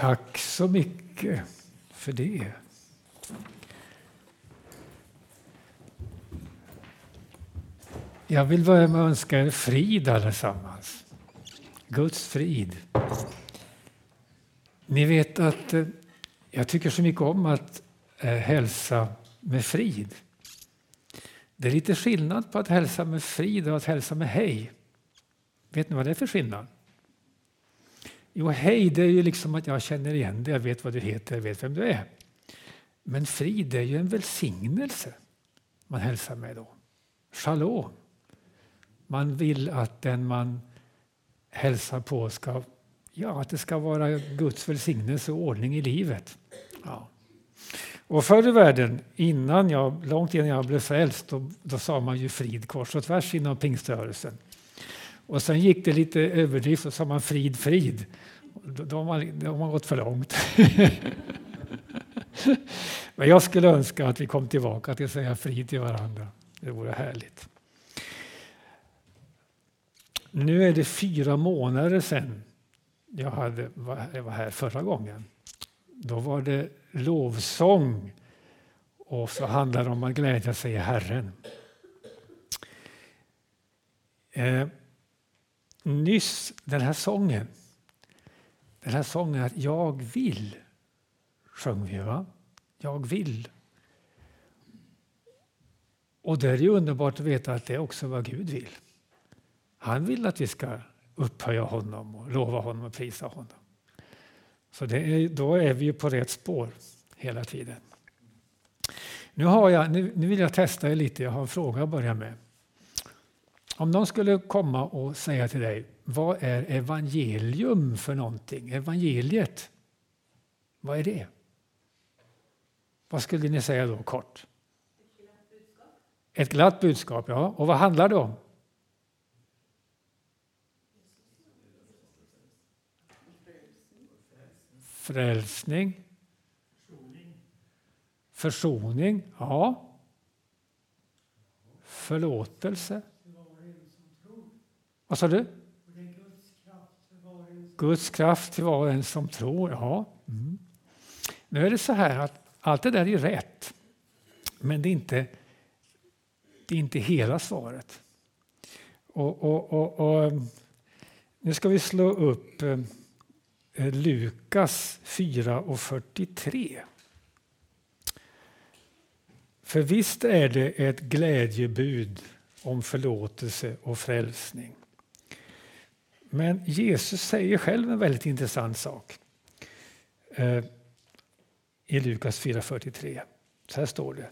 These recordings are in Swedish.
Tack så mycket för det. Jag vill börja med att önska er frid allesammans. Guds frid. Ni vet att eh, jag tycker så mycket om att eh, hälsa med frid. Det är lite skillnad på att hälsa med frid och att hälsa med hej. Vet ni vad det är för skillnad? Jo, hej, det är ju liksom att jag känner igen dig, jag vet vad du heter, jag vet vem du är. Men frid är ju en välsignelse man hälsar med då. Shalom. Man vill att den man hälsar på ska, ja, att det ska vara Guds välsignelse och ordning i livet. Ja. Och förr i världen, innan jag, långt innan jag blev frälst, då, då sa man ju frid kors och tvärs inom pingströrelsen. Och sen gick det lite överdrift och sa man frid, frid. Då, har, man, då har man gått för långt. Men jag skulle önska att vi kom tillbaka till att säga frid till varandra. Det vore härligt. Nu är det fyra månader sedan jag, hade, jag var här förra gången. Då var det lovsång och så handlar det om att glädja sig i Herren. Eh, Nyss, den här sången, den här sången att jag vill, sjöng vi va? Jag vill. Och det är ju underbart att veta att det är också vad Gud vill. Han vill att vi ska upphöja honom och lova honom och prisa honom. Så är, då är vi på rätt spår hela tiden. Nu, har jag, nu, nu vill jag testa er lite, jag har en fråga att börja med. Om någon skulle komma och säga till dig, vad är evangelium för någonting? Evangeliet, vad är det? Vad skulle ni säga då kort? Ett glatt budskap, Ett glatt budskap, ja. Och vad handlar det om? Frälsning. Försoning. Ja. Förlåtelse. Vad sa du? Guds kraft till var och en som tror. Ja. Mm. Nu är det så här att allt det där är rätt. Men det är inte, det är inte hela svaret. Och, och, och, och nu ska vi slå upp eh, Lukas 4 och 43. För visst är det ett glädjebud om förlåtelse och frälsning. Men Jesus säger själv en väldigt intressant sak eh, i Lukas 4.43. Så här står det.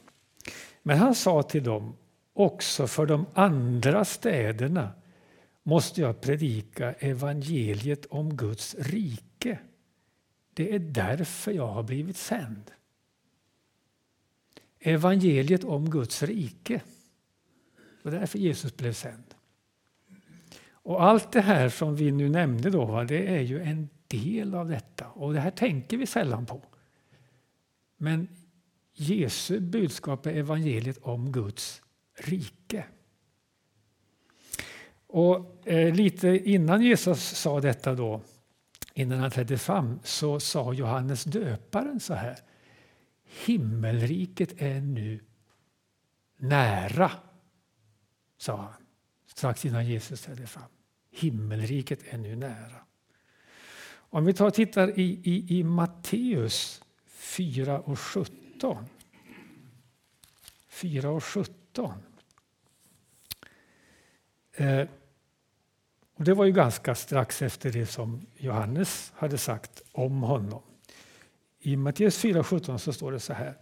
Men han sa till dem, också för de andra städerna måste jag predika evangeliet om Guds rike. Det är därför jag har blivit sänd. Evangeliet om Guds rike. Det var därför Jesus blev sänd. Och allt det här som vi nu nämnde då, det är ju en del av detta. Och det här tänker vi sällan på. Men Jesu budskap är evangeliet om Guds rike. Och eh, lite innan Jesus sa detta då, innan han trädde fram, så sa Johannes döparen så här. Himmelriket är nu nära, sa han strax innan Jesus trädde fram. Himmelriket är nu nära. Om vi tar och tittar i, i, i Matteus 4 och 17. 4 och 17. Eh, och det var ju ganska strax efter det som Johannes hade sagt om honom. I Matteus 4.17 så står det så här.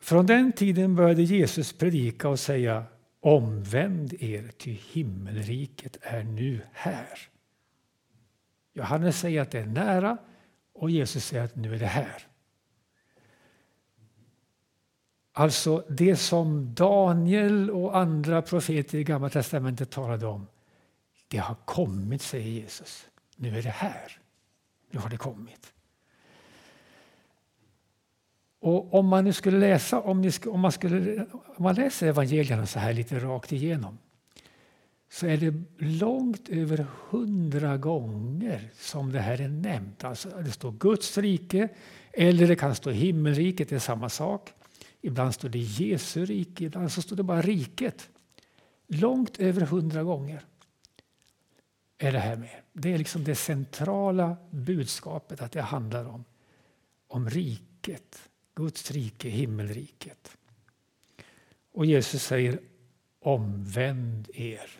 Från den tiden började Jesus predika och säga Omvänd er, ty himmelriket är nu här. Johannes säger att det är nära och Jesus säger att nu är det här. Alltså det som Daniel och andra profeter i Gamla testamentet talade om. Det har kommit, säger Jesus. Nu är det här. Nu har det kommit. Och om man nu skulle läsa, om, ni, om, man skulle, om man läser evangelierna så här lite rakt igenom. så är det långt över hundra gånger som det här är nämnt. Alltså det står Guds rike eller det kan stå himmelriket, det är samma sak. Ibland står det Jesu rike, ibland så står det bara riket. Långt över hundra gånger är det här med. Det är liksom det centrala budskapet att det handlar om, om riket, Guds rike, himmelriket. Och Jesus säger omvänd er.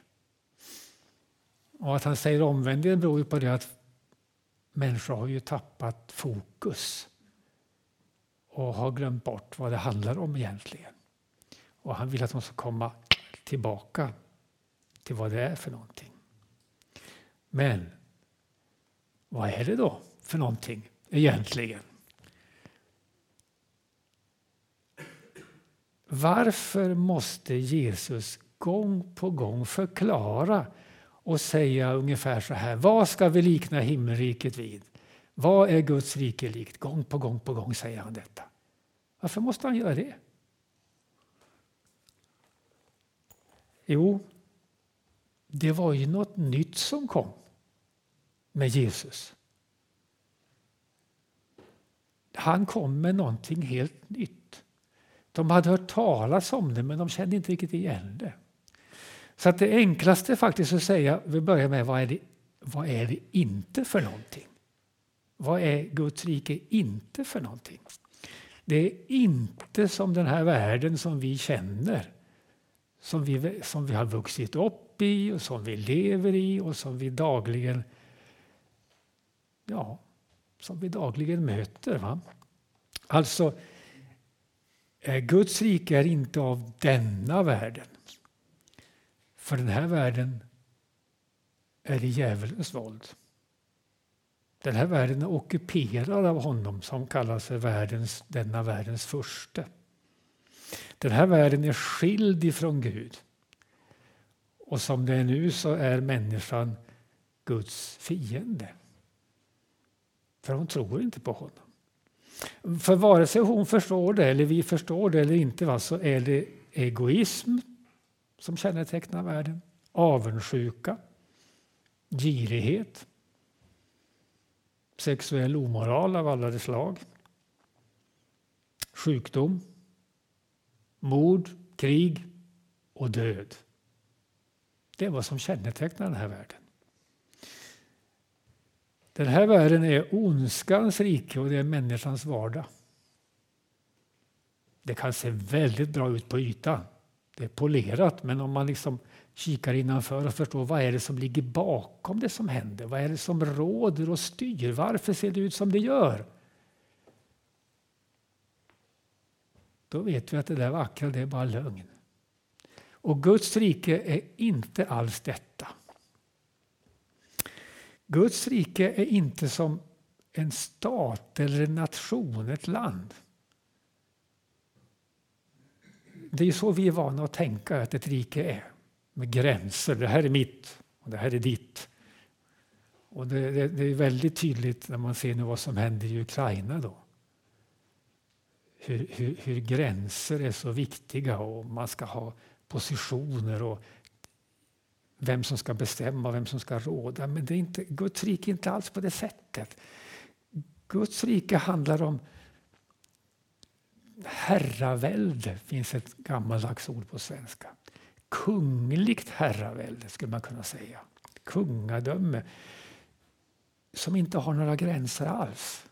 Och att han säger omvänd er beror ju på det att människor har ju tappat fokus och har glömt bort vad det handlar om egentligen. Och han vill att de ska komma tillbaka till vad det är för någonting. Men vad är det då för någonting egentligen? Varför måste Jesus gång på gång förklara och säga ungefär så här. Vad ska vi likna himmelriket vid? Vad är Guds rike likt? Gång på gång på gång säger han detta. Varför måste han göra det? Jo, det var ju något nytt som kom med Jesus. Han kom med någonting helt nytt. De hade hört talas om det men de kände inte riktigt igen det. Så att det enklaste faktiskt att säga, vi börjar med vad är, det, vad är det inte för någonting? Vad är Guds rike inte för någonting? Det är inte som den här världen som vi känner, som vi, som vi har vuxit upp i och som vi lever i och som vi dagligen, ja, som vi dagligen möter. Va? Alltså, Eh, Guds rike är inte av denna världen. För den här världen är i djävulens våld. Den här världen är ockuperad av honom som kallas för världens, denna världens första. Den här världen är skild ifrån Gud. Och som det är nu så är människan Guds fiende. För hon tror inte på honom. För vare sig hon förstår det eller vi förstår det eller inte va, så är det egoism som kännetecknar världen. Avundsjuka, girighet, sexuell omoral av alla de slag, sjukdom, mord, krig och död. Det är vad som kännetecknar den här världen. Den här världen är ondskans rike och det är människans vardag. Det kan se väldigt bra ut på ytan det är polerat, men om man liksom kikar innanför och förstår vad är det som ligger bakom det som händer, vad är det som råder och styr, varför ser det ut som det gör? Då vet vi att det där vackra, det är bara lögn. Och Guds rike är inte alls detta. Guds rike är inte som en stat eller en nation, ett land. Det är så vi är vana att tänka att ett rike är. Med gränser. Det här är mitt och det här är ditt. Och det, det, det är väldigt tydligt när man ser nu vad som händer i Ukraina. då. Hur, hur, hur, gränser är så viktiga och man ska ha positioner och vem som ska bestämma, vem som ska råda. Men det är inte, Guds rike är inte alls på det sättet. Guds rike handlar om herravälde finns ett gammaldags ord på svenska. Kungligt herravälde skulle man kunna säga. Kungadöme som inte har några gränser alls.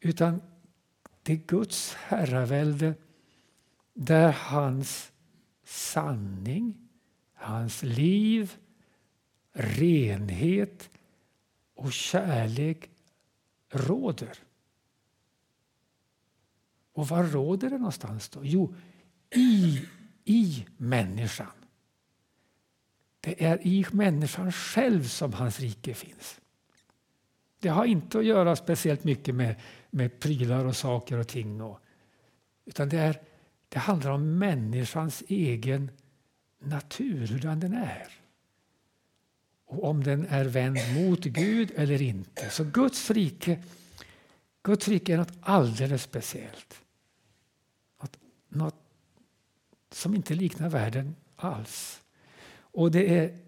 Utan det är Guds herravälde där hans sanning, hans liv, renhet och kärlek råder. Och var råder det någonstans då? Jo, i, i människan. Det är i människan själv som hans rike finns. Det har inte att göra speciellt mycket med, med prylar och saker och ting. Och, utan det, är, det handlar om människans egen natur, hur den är. Och om den är vänd mot Gud eller inte. Så Guds rike, Guds rike är något alldeles speciellt något som inte liknar världen alls. Och det är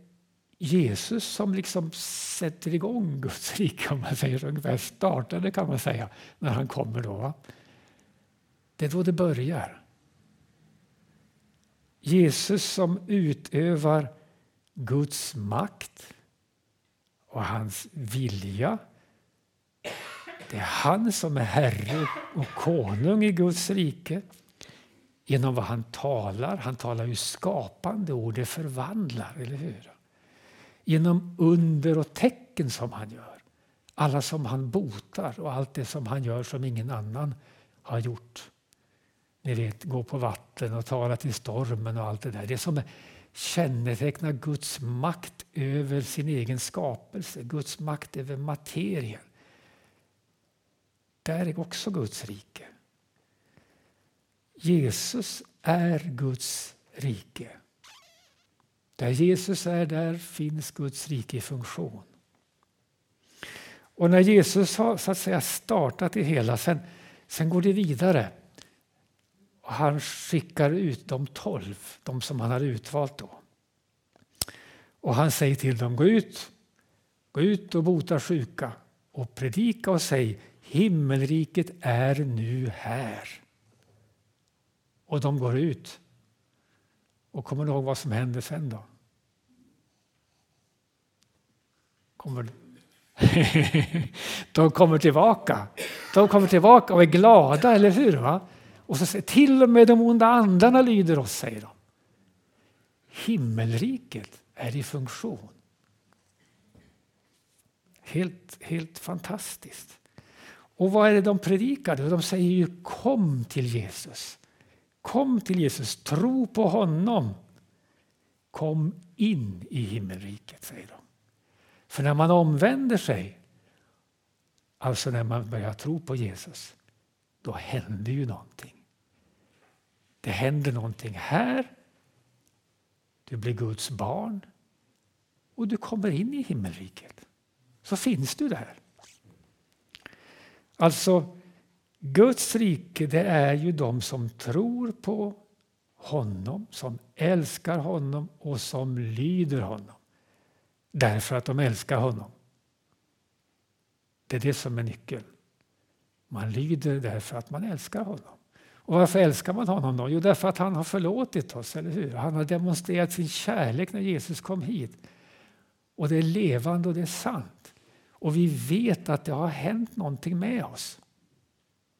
Jesus som liksom sätter igång Guds rike, om man säger så, ungefär startade kan man säga, när han kommer. då. Det är då det börjar. Jesus som utövar Guds makt och hans vilja. Det är han som är herre och konung i Guds rike genom vad han talar. Han talar ju skapande ord, det förvandlar, eller hur? Genom under och tecken som han gör. Alla som han botar och allt det som han gör som ingen annan har gjort. Ni vet, gå på vatten och tala till stormen och allt det där. Det som kännetecknar Guds makt över sin egen skapelse, Guds makt över materien. Där är också Guds rike. Jesus är Guds rike. Där Jesus är, där finns Guds rike i funktion. Och när Jesus har så att säga startat det hela, sen, sen går det vidare. Och han skickar ut de tolv, de som han har utvalt. Då. Och han säger till dem, gå ut, gå ut och bota sjuka och predika och säg, himmelriket är nu här. Och de går ut. Och kommer du ihåg vad som händer sen då? Kommer de kommer tillbaka. De kommer tillbaka och är glada, eller hur? Va? Och så säger till och med de onda andarna lyder oss, säger de. Himmelriket är i funktion. Helt, helt fantastiskt. Och vad är det de predikar? De säger ju kom till Jesus. Kom till Jesus, tro på honom. Kom in i himmelriket, säger de. För när man omvänder sig, alltså när man börjar tro på Jesus, då händer ju någonting. Det händer någonting här. Du blir Guds barn och du kommer in i himmelriket. Så finns du där. Alltså, Guds rike det är ju de som tror på honom, som älskar honom och som lyder honom. Därför att de älskar honom. Det är det som är nyckeln. Man lyder därför att man älskar honom. Och varför älskar man honom då? Jo, därför att han har förlåtit oss, eller hur? Han har demonstrerat sin kärlek när Jesus kom hit. Och det är levande och det är sant. Och vi vet att det har hänt någonting med oss.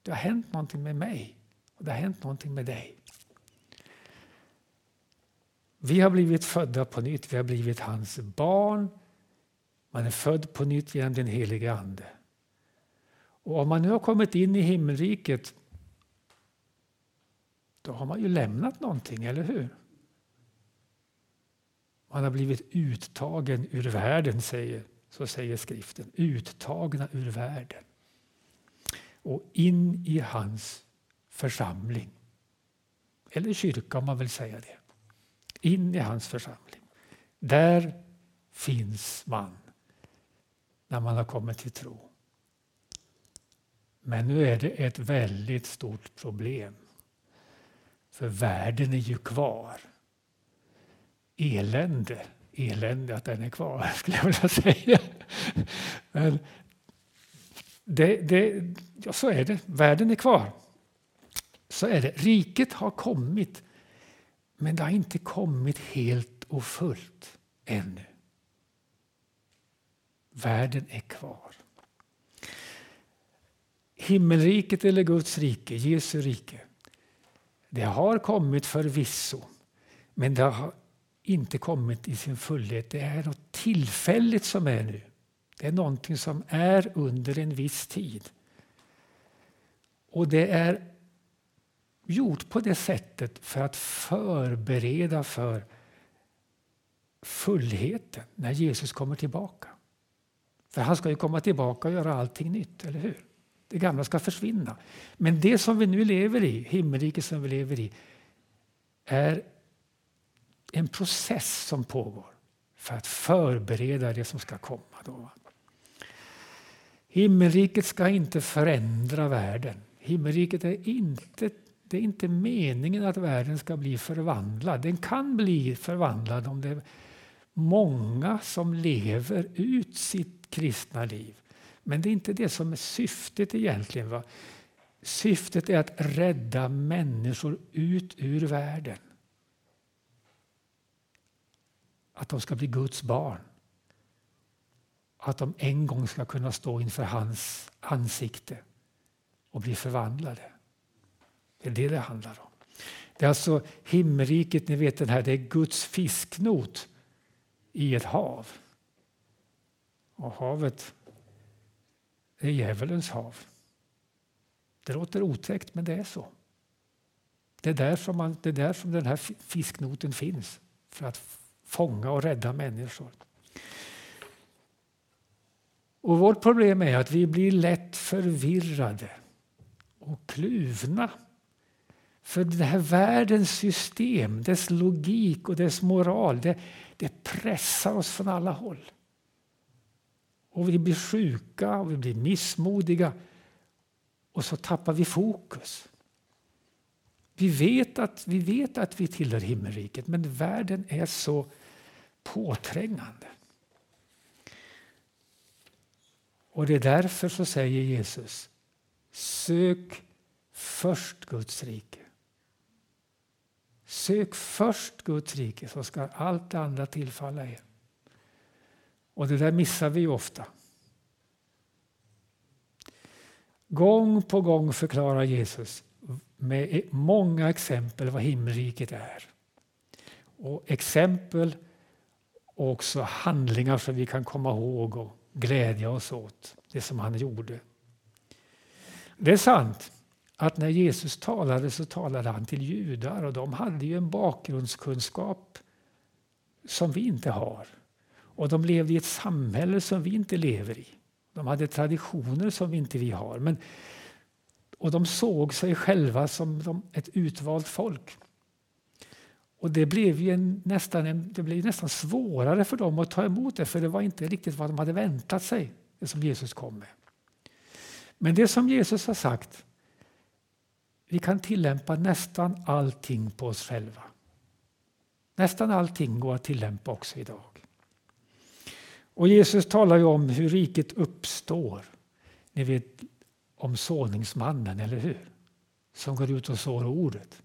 Det har hänt någonting med mig och det har hänt någonting med dig. Vi har blivit födda på nytt, vi har blivit hans barn. Man är född på nytt genom den helige Ande. Och om man nu har kommit in i himmelriket då har man ju lämnat någonting, eller hur? Man har blivit uttagen ur världen, säger, så säger skriften. Uttagna ur världen. Och in i hans församling. Eller kyrka om man vill säga det. In i hans församling. Där finns man när man har kommit till tro. Men nu är det ett väldigt stort problem. För världen är ju kvar. Elände, elände att den är kvar skulle jag vilja säga. Men det, det, ja, så är det, världen är kvar. Så är det. Riket har kommit, men det har inte kommit helt och fullt ännu. Världen är kvar. Himmelriket eller Guds rike, Jesu rike, det har kommit förvisso, men det har inte kommit i sin fullhet. Det är något tillfälligt som är nu. Det är någonting som är under en viss tid. Och det är gjort på det sättet för att förbereda för fullheten när Jesus kommer tillbaka. För han ska ju komma tillbaka och göra allting nytt, eller hur? Det gamla ska försvinna. Men det som vi nu lever i, himmelriket som vi lever i, är en process som pågår för att förbereda det som ska komma. Då. Himmelriket ska inte förändra världen. Himmelriket är inte Det är inte meningen att världen ska bli förvandlad. Den kan bli förvandlad om det är många som lever ut sitt kristna liv. Men det är inte det som är syftet egentligen. Va? Syftet är att rädda människor ut ur världen. Att de ska bli Guds barn. Att de en gång ska kunna stå inför hans ansikte och bli förvandlade. Det är det det handlar om. Det är alltså himmelriket, ni vet den här, det är Guds fisknot i ett hav. Och havet är djävulens hav. Det låter otäckt, men det är så. Det är där som, man, det är där som den här fisknoten finns, för att fånga och rädda människor. Och vårt problem är att vi blir lätt förvirrade och kluvna. För det här världens system, dess logik och dess moral, det, det pressar oss från alla håll. Och vi blir sjuka och vi blir missmodiga och så tappar vi fokus. Vi vet att vi, vet att vi tillhör himmelriket, men världen är så påträngande. Och det är därför så säger Jesus, sök först Guds rike. Sök först Guds rike så ska allt det andra tillfalla er. Och det där missar vi ju ofta. Gång på gång förklarar Jesus med e- många exempel vad himmelriket är. Och exempel och också handlingar som vi kan komma ihåg och glädja oss åt, det som han gjorde. Det är sant att när Jesus talade så talade han till judar och de hade ju en bakgrundskunskap som vi inte har. Och de levde i ett samhälle som vi inte lever i. De hade traditioner som inte vi har. Men, och de såg sig själva som ett utvalt folk. Och det blev, ju en, nästan en, det blev nästan svårare för dem att ta emot det för det var inte riktigt vad de hade väntat sig, det som Jesus kom med. Men det som Jesus har sagt, vi kan tillämpa nästan allting på oss själva. Nästan allting går att tillämpa också idag. Och Jesus talar ju om hur riket uppstår. Ni vet om såningsmannen, eller hur? Som går ut och sår ordet.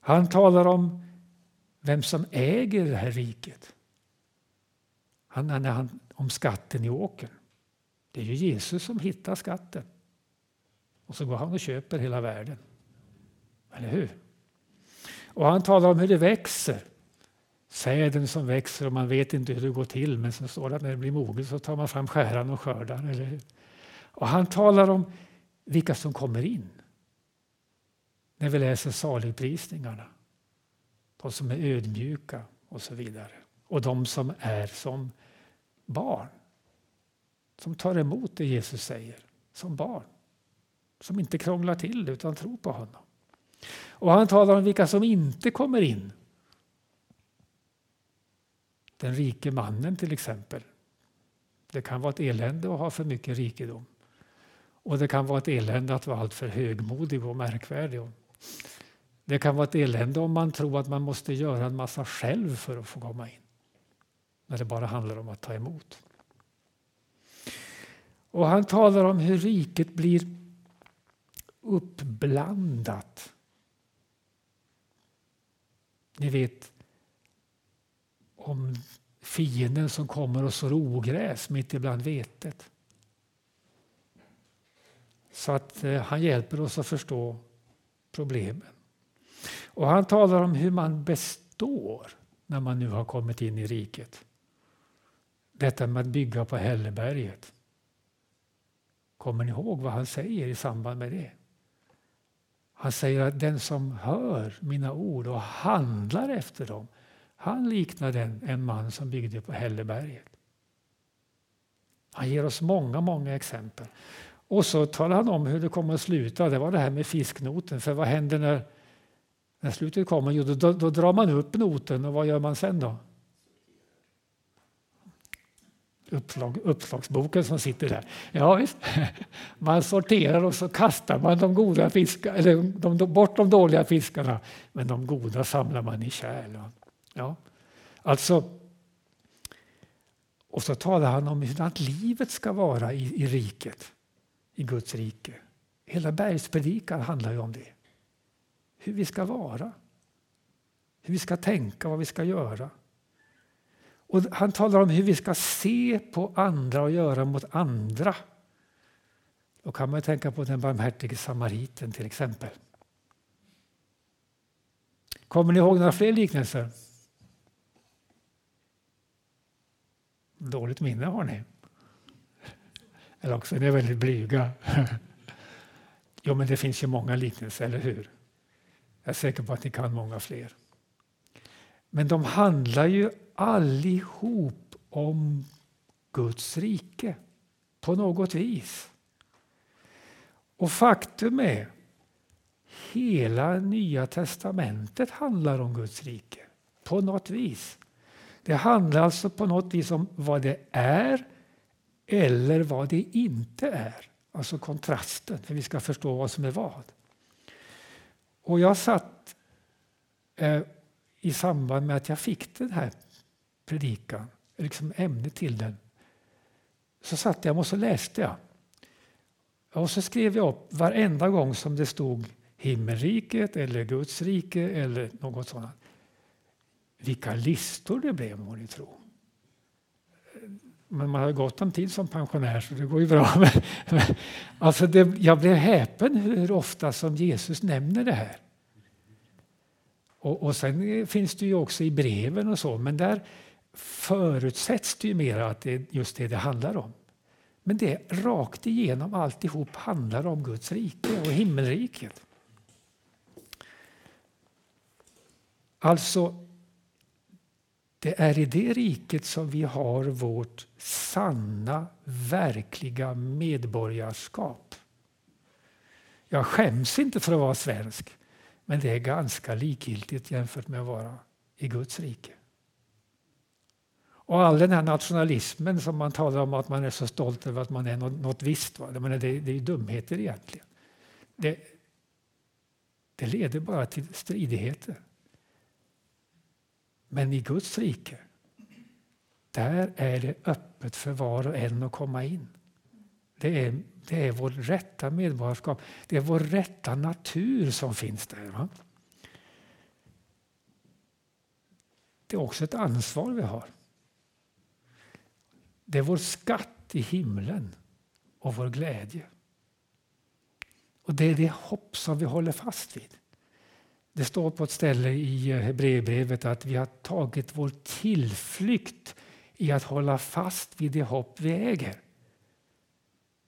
Han talar om vem som äger det här riket. Han, han, han, om skatten i åkern. Det är ju Jesus som hittar skatten. Och så går han och köper hela världen. Eller hur? Och han talar om hur det växer. Säden som växer och man vet inte hur det går till men så står det att när det blir moget så tar man fram skäran och skördar. Eller hur? Och han talar om vilka som kommer in när vi läser saligprisningarna. De som är ödmjuka och så vidare. Och de som är som barn. Som tar emot det Jesus säger som barn. Som inte krånglar till det utan tror på honom. Och han talar om vilka som inte kommer in. Den rike mannen till exempel. Det kan vara ett elände att ha för mycket rikedom. Och det kan vara ett elände att vara alltför högmodig och märkvärdig. Det kan vara ett elände om man tror att man måste göra en massa själv för att få komma in. När det bara handlar om att ta emot. Och han talar om hur riket blir uppblandat. Ni vet om fienden som kommer och sår ogräs mitt ibland vetet. Så att eh, han hjälper oss att förstå problemen. Och han talar om hur man består när man nu har kommit in i riket. Detta med att bygga på hälleberget. Kommer ni ihåg vad han säger i samband med det? Han säger att den som hör mina ord och handlar efter dem, han liknade en, en man som byggde på hälleberget. Han ger oss många, många exempel. Och så talar han om hur det kommer att sluta. Det var det här med fisknoten. För vad händer när, när slutet kommer? Jo, då, då drar man upp noten och vad gör man sen då? uppslag, uppslagsboken som sitter där. Ja, visst. Man sorterar och så kastar man de goda fiskarna, eller de, bort de dåliga fiskarna, men de goda samlar man i kärl. Ja. Alltså, och så talar han om hur livet ska vara i, i riket, i Guds rike. Hela bergspredikan handlar ju om det. Hur vi ska vara, hur vi ska tänka, vad vi ska göra. Och han talar om hur vi ska se på andra och göra mot andra. Då kan man tänka på den barmhärtige samariten till exempel. Kommer ni ihåg några fler liknelser? Dåligt minne har ni. Eller också är ni väldigt blyga. Jo, men det finns ju många liknelser, eller hur? Jag är säker på att ni kan många fler. Men de handlar ju allihop om Guds rike på något vis. Och faktum är, hela Nya testamentet handlar om Guds rike på något vis. Det handlar alltså på något vis om vad det är eller vad det inte är. Alltså kontrasten, för vi ska förstå vad som är vad. Och jag satt eh, i samband med att jag fick den här predikan, liksom ämnet till den, så satt jag och så läste jag. Och så skrev jag upp varenda gång som det stod himmelriket eller Guds rike eller något sådant. Vilka listor det blev må ni tro. Men man har gott om tid som pensionär så det går ju bra. alltså det, jag blev häpen hur ofta som Jesus nämner det här. Och, och sen finns det ju också i breven och så, men där förutsätts det ju mer att det är just det det handlar om. Men det rakt igenom alltihop handlar om Guds rike och himmelriket. Alltså, det är i det riket som vi har vårt sanna, verkliga medborgarskap. Jag skäms inte för att vara svensk, men det är ganska likgiltigt jämfört med att vara i Guds rike. Och all den här nationalismen som man talar om att man är så stolt över att man är något, visst. Va? det, det är ju dumheter egentligen. Det, det leder bara till stridigheter. Men i Guds rike, där är det öppet för var och en att komma in. Det är, det är vår rätta medborgarskap, det är vår rätta natur som finns där. Va? Det är också ett ansvar vi har. Det är vår skatt i himlen och vår glädje. Och det är det hopp som vi håller fast vid. Det står på ett ställe i eh, Hebreerbrevet att vi har tagit vår tillflykt i att hålla fast vid det hopp vi äger.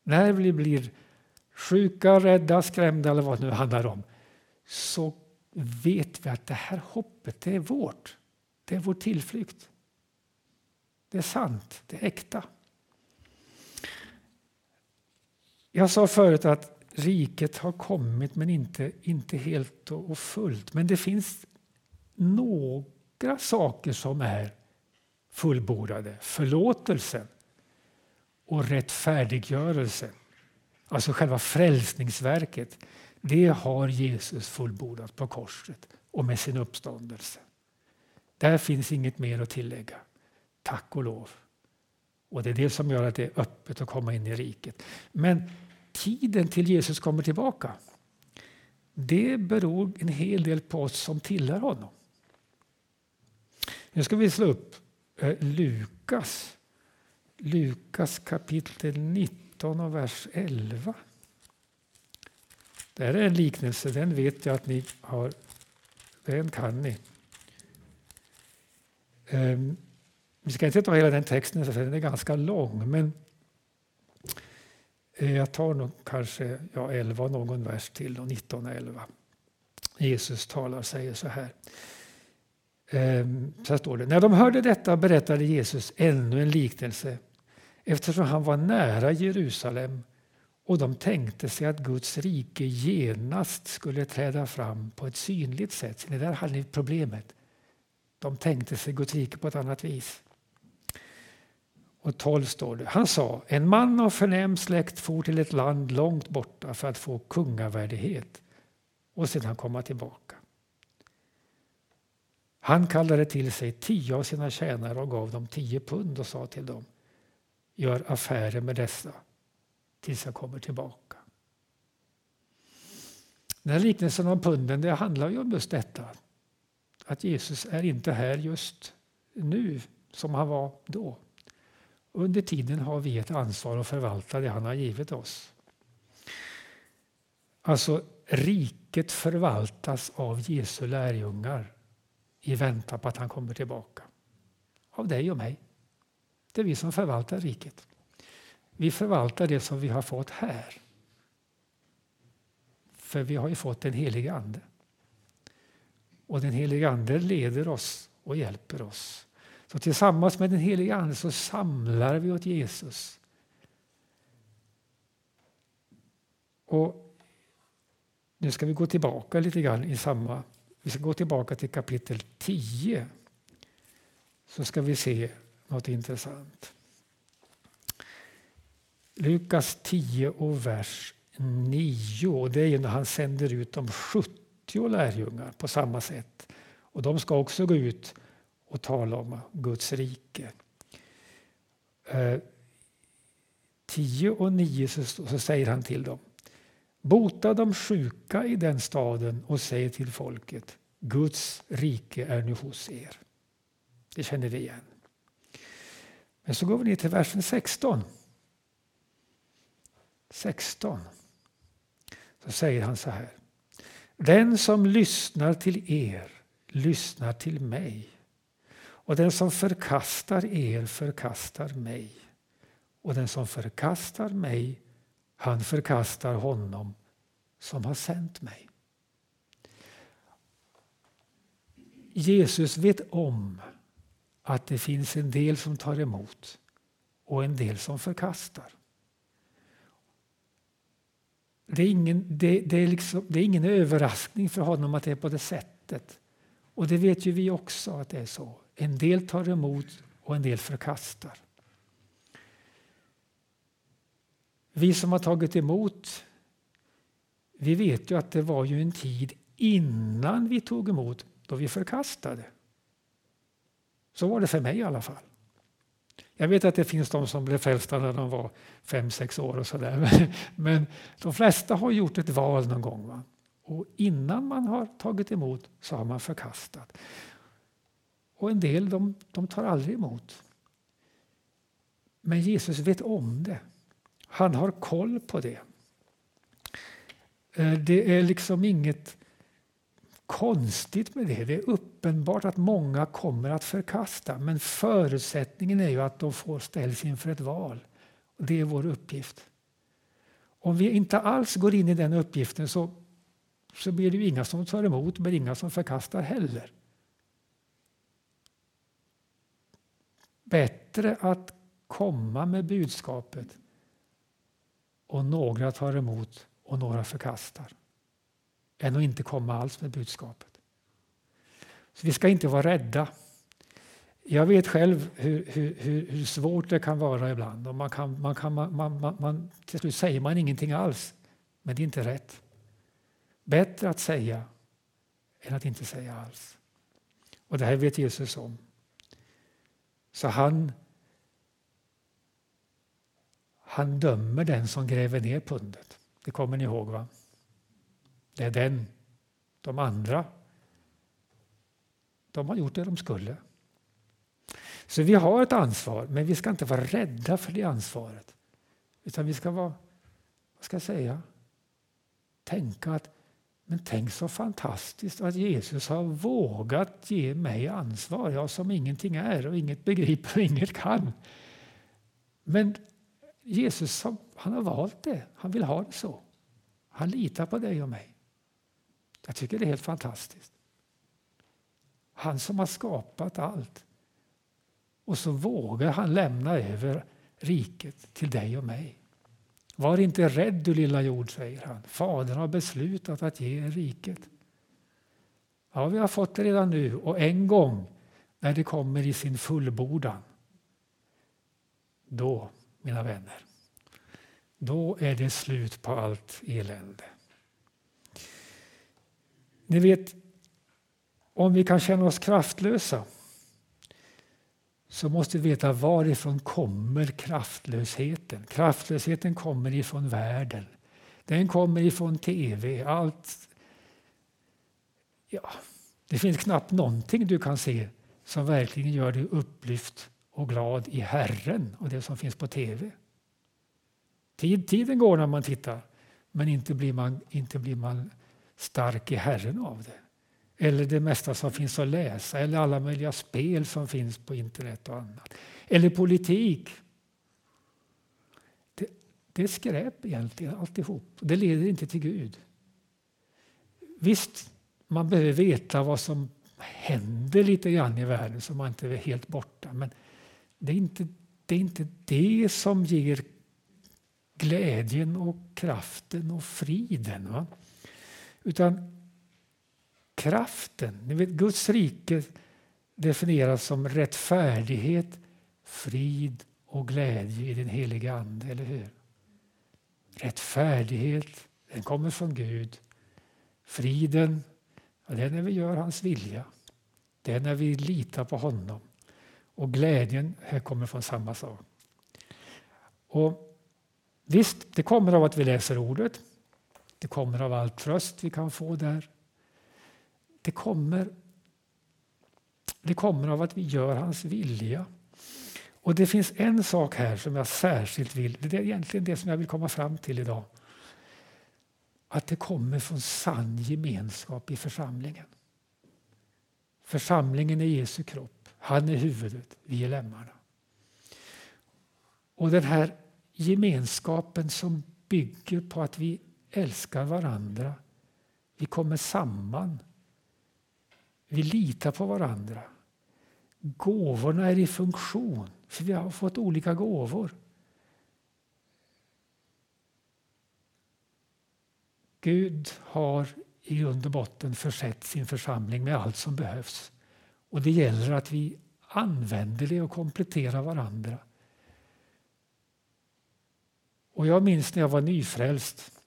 När vi blir sjuka, rädda, skrämda eller vad det nu handlar om så vet vi att det här hoppet det är vårt. Det är vår tillflykt. Det är sant, det är äkta. Jag sa förut att riket har kommit men inte, inte helt och fullt. Men det finns några saker som är fullbordade. Förlåtelsen och rättfärdiggörelsen. Alltså själva frälsningsverket. Det har Jesus fullbordat på korset och med sin uppståndelse. Där finns inget mer att tillägga. Tack och lov. Och Det är det som gör att det är öppet att komma in i riket. Men tiden till Jesus kommer tillbaka det beror en hel del på oss som tillhör honom. Nu ska vi slå upp eh, Lukas. Lukas kapitel 19 och vers 11. Det här är en liknelse, den vet jag att ni har. Den kan ni. Ehm, vi ska inte ta hela den texten, för den är ganska lång. Men Eh, jag tar nog kanske ja, 11 någon vers till, och 19 och 11. Jesus talar och säger så här. Ehm, så här står det. När de hörde detta berättade Jesus ännu en liknelse eftersom han var nära Jerusalem och de tänkte sig att Guds rike genast skulle träda fram på ett synligt sätt. Så det där hade ni problemet. De tänkte sig Guds rike på ett annat vis och 12 står det. Han sa, en man av förnäm släkt for till ett land långt borta för att få kungavärdighet och sedan komma tillbaka. Han kallade till sig tio av sina tjänare och gav dem tio pund och sa till dem, gör affärer med dessa tills jag kommer tillbaka. Den här liknelsen om punden det handlar ju om just detta. Att Jesus är inte här just nu som han var då. Under tiden har vi ett ansvar att förvalta det han har givit oss. Alltså, riket förvaltas av Jesu lärjungar i väntan på att han kommer tillbaka. Av dig och mig. Det är vi som förvaltar riket. Vi förvaltar det som vi har fått här. För vi har ju fått den helige Ande. Och den helige Ande leder oss och hjälper oss. Så tillsammans med den helige Ande så samlar vi åt Jesus. Och nu ska vi gå tillbaka lite grann i samma... Vi ska gå tillbaka till kapitel 10. Så ska vi se något intressant. Lukas 10 och vers 9. Det är när han sänder ut de 70 lärjungar på samma sätt. Och de ska också gå ut och tala om Guds rike. Eh, 10 och 9 så, så säger han till dem. Bota de sjuka i den staden och säg till folket Guds rike är nu hos er. Det känner vi igen. Men så går vi ner till versen 16. 16. Så säger han så här. Den som lyssnar till er lyssnar till mig. Och den som förkastar er förkastar mig. Och den som förkastar mig, han förkastar honom som har sänt mig. Jesus vet om att det finns en del som tar emot och en del som förkastar. Det är, ingen, det, det, är liksom, det är ingen överraskning för honom att det är på det sättet. Och det vet ju vi också att det är så. En del tar emot och en del förkastar. Vi som har tagit emot, vi vet ju att det var ju en tid innan vi tog emot då vi förkastade. Så var det för mig i alla fall. Jag vet att det finns de som blev frälsta när de var fem sex år och sådär. Men, men de flesta har gjort ett val någon gång. Va? Och innan man har tagit emot så har man förkastat. Och en del de, de tar aldrig emot. Men Jesus vet om det. Han har koll på det. Eh, det är liksom inget konstigt med det. Det är uppenbart att många kommer att förkasta men förutsättningen är ju att de får ställs inför ett val. Det är vår uppgift. Om vi inte alls går in i den uppgiften så, så blir det ju inga som tar emot men inga som förkastar heller. Bättre att komma med budskapet och några tar emot och några förkastar än att inte komma alls med budskapet. Så Vi ska inte vara rädda. Jag vet själv hur, hur, hur svårt det kan vara ibland. Och man kan, man kan, man, man, man, till slut säger man ingenting alls, men det är inte rätt. Bättre att säga än att inte säga alls. Och det här vet Jesus om. Så han, han dömer den som gräver ner pundet. Det kommer ni ihåg va? Det är den. De andra, de har gjort det de skulle. Så vi har ett ansvar, men vi ska inte vara rädda för det ansvaret. Utan vi ska vara, vad ska jag säga, tänka att men tänk så fantastiskt att Jesus har vågat ge mig ansvar, jag som ingenting är och inget begriper och inget kan. Men Jesus han har valt det, han vill ha det så. Han litar på dig och mig. Jag tycker det är helt fantastiskt. Han som har skapat allt. Och så vågar han lämna över riket till dig och mig. Var inte rädd du lilla jord, säger han. Fadern har beslutat att ge er riket. Ja, vi har fått det redan nu och en gång när det kommer i sin fullbordan då, mina vänner, då är det slut på allt elände. Ni vet, om vi kan känna oss kraftlösa så måste vi veta varifrån kommer kraftlösheten. Kraftlösheten kommer ifrån världen. Den kommer ifrån tv. Allt. Ja, det finns knappt någonting du kan se som verkligen gör dig upplyft och glad i Herren och det som finns på tv. Tid, tiden går när man tittar, men inte blir man, inte blir man stark i Herren av det. Eller det mesta som finns att läsa, eller alla möjliga spel som finns på internet och annat. Eller politik. Det, det är skräp egentligen alltihop. Det leder inte till Gud. Visst, man behöver veta vad som händer lite grann i världen så man inte är helt borta. Men det är inte det, är inte det som ger glädjen och kraften och friden. Va? Utan kraften. Ni vet, Guds rike definieras som rättfärdighet, frid och glädje i den heliga Ande, eller hur? Rättfärdighet, den kommer från Gud. Friden, ja, det är när vi gör hans vilja. Det är när vi litar på honom. Och glädjen här kommer från samma sak. Och Visst, det kommer av att vi läser ordet. Det kommer av all tröst vi kan få där. Det kommer, det kommer av att vi gör hans vilja. Och det finns en sak här som jag särskilt vill, det är egentligen det som jag vill komma fram till idag. Att det kommer från sann gemenskap i församlingen. Församlingen är Jesu kropp, han är huvudet, vi är lemmarna. Och den här gemenskapen som bygger på att vi älskar varandra. Vi kommer samman. Vi litar på varandra. Gåvorna är i funktion, för vi har fått olika gåvor. Gud har i grund och botten försett sin församling med allt som behövs. Och det gäller att vi använder det och kompletterar varandra. Och jag minns när jag var nyfrälst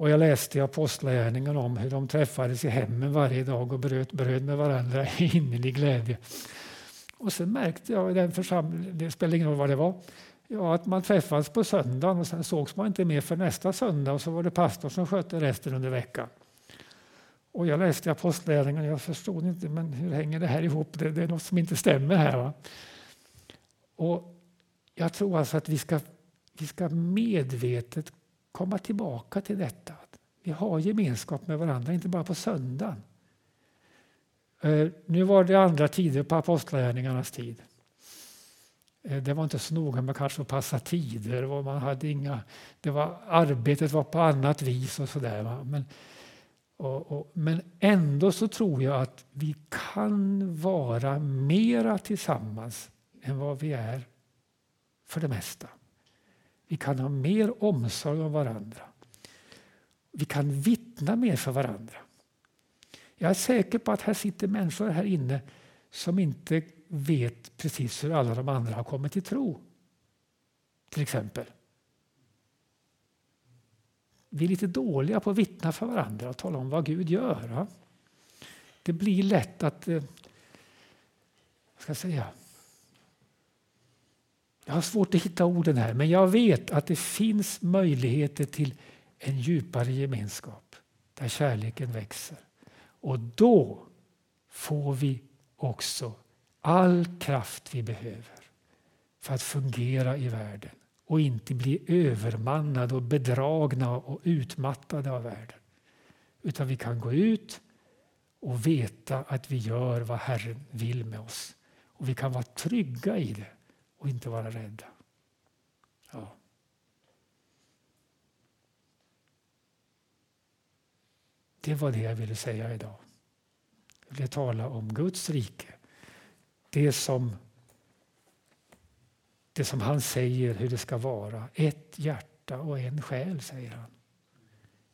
och jag läste i Apostlagärningarna om hur de träffades i hemmen varje dag och bröt bröd med varandra i innerlig glädje. Och sen märkte jag i den församlingen, det spelar ingen roll vad det var, ja, att man träffades på söndagen och sen sågs man inte mer för nästa söndag och så var det pastor som skötte resten under veckan. Och jag läste Apostlagärningarna och jag förstod inte, men hur hänger det här ihop? Det, det är något som inte stämmer här. Va? Och jag tror alltså att vi ska vi ska medvetet komma tillbaka till detta. Vi har gemenskap med varandra, inte bara på söndagen. Eh, nu var det andra tider på apostlagärningarnas tid. Eh, det var inte så noga med kanske att passa tider. Och man hade inga, det var, arbetet var på annat vis och sådär. Men, och, och, men ändå så tror jag att vi kan vara mera tillsammans än vad vi är för det mesta. Vi kan ha mer omsorg om varandra. Vi kan vittna mer för varandra. Jag är säker på att här sitter människor här inne som inte vet precis hur alla de andra har kommit till tro. Till exempel. Vi är lite dåliga på att vittna för varandra och tala om vad Gud gör. Va? Det blir lätt att, eh, vad ska jag säga, jag har svårt att hitta orden här, men jag vet att det finns möjligheter till en djupare gemenskap där kärleken växer. Och då får vi också all kraft vi behöver för att fungera i världen och inte bli övermannade och bedragna och utmattade av världen. Utan vi kan gå ut och veta att vi gör vad Herren vill med oss. Och vi kan vara trygga i det och inte vara rädda. Ja. Det var det jag ville säga idag. Jag ville tala om Guds rike. Det som, det som han säger hur det ska vara. Ett hjärta och en själ, säger han.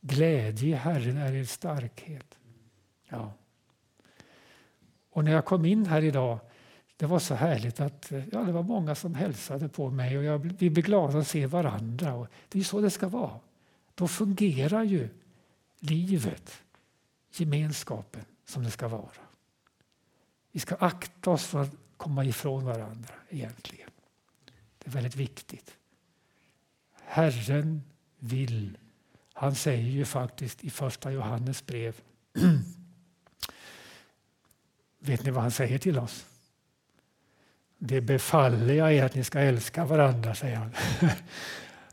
Glädje i Herren är er starkhet. Ja. Och när jag kom in här idag det var så härligt att ja, det var många som hälsade på mig och jag, vi blev glada att se varandra. Och det är så det ska vara. Då fungerar ju livet, gemenskapen, som det ska vara. Vi ska akta oss för att komma ifrån varandra egentligen. Det är väldigt viktigt. Herren vill. Han säger ju faktiskt i första Johannes brev. Vet ni vad han säger till oss? Det befaller jag er att ni ska älska varandra, säger han.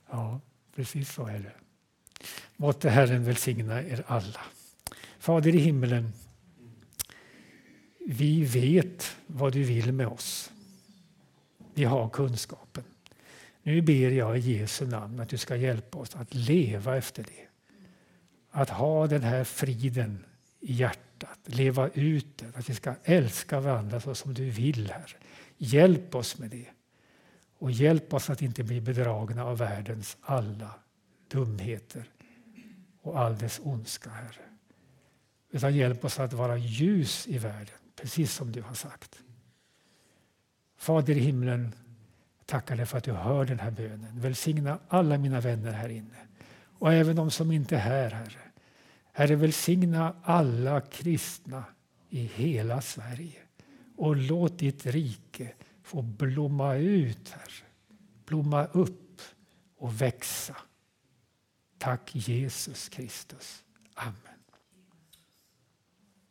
ja, precis så är det. Måtte Herren välsigna er alla. Fader i himmelen, vi vet vad du vill med oss. Vi har kunskapen. Nu ber jag i Jesu namn att du ska hjälpa oss att leva efter det. Att ha den här friden i hjärtat, leva ut den, att vi ska älska varandra så som du vill, Herre. Hjälp oss med det. Och hjälp oss att inte bli bedragna av världens alla dumheter och all dess ondska, Herre. Utan hjälp oss att vara ljus i världen, precis som du har sagt. Fader i himlen, tackar dig för att du hör den här bönen. Välsigna alla mina vänner här inne och även de som inte är här, Herre. Herre, välsigna alla kristna i hela Sverige och låt ditt rike få blomma ut, Herre. Blomma upp och växa. Tack Jesus Kristus. Amen.